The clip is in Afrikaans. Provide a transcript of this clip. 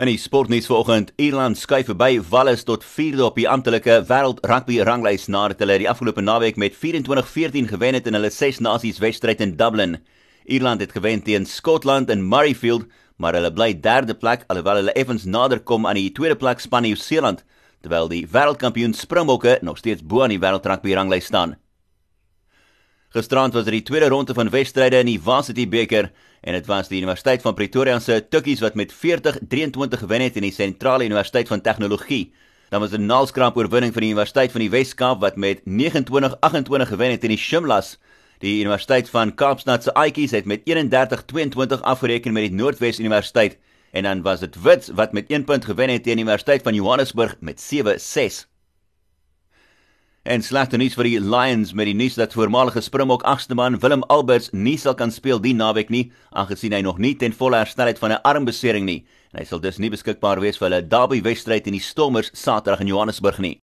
In die sportnuus vanoggend, Ierland skuif verby Wallis tot 4de op die amptelike wêreld rugby ranglys nadat hulle die afgelope naweek met 24-14 gewen het in hulle Ses Nasies wedstryd in Dublin. Ierland het gewen teen Skotland in Murrayfield, maar hulle bly derde plek alhoewel hulle effens nader kom aan die tweede plek span Nieu-Seeland, terwyl die wêreldkampioen Springbokke nog steeds bo aan die wêreld rugby ranglys staan. Gisterand was dit die tweede ronde van wedstryde in die Varsity beker en dit was die Universiteit van Pretoria se Tukkies wat met 40-23 gewen het in die Sentrale Universiteit van Tegnologie. Dan was 'n naalskraap oorwinning vir die Universiteit van die Wes-Kaap wat met 29-28 gewen het in die Shimlas. Die Universiteit van Kaapstad se Aitjies het met 31-22 afgereken met die Noordwes Universiteit en dan was dit Wits wat met 1 punt gewen het teen die Universiteit van Johannesburg met 7-6. En slegte nuus vir die Lions met die nuus dat voormalige Springbok agste man Willem Alberts nie sal kan speel die naweek nie, aangesien hy nog nie ten volle herstel het van 'n armbesering nie. En hy sal dus nie beskikbaar wees vir hulle derby wedstryd in die Stormers Saterdag in Johannesburg nie.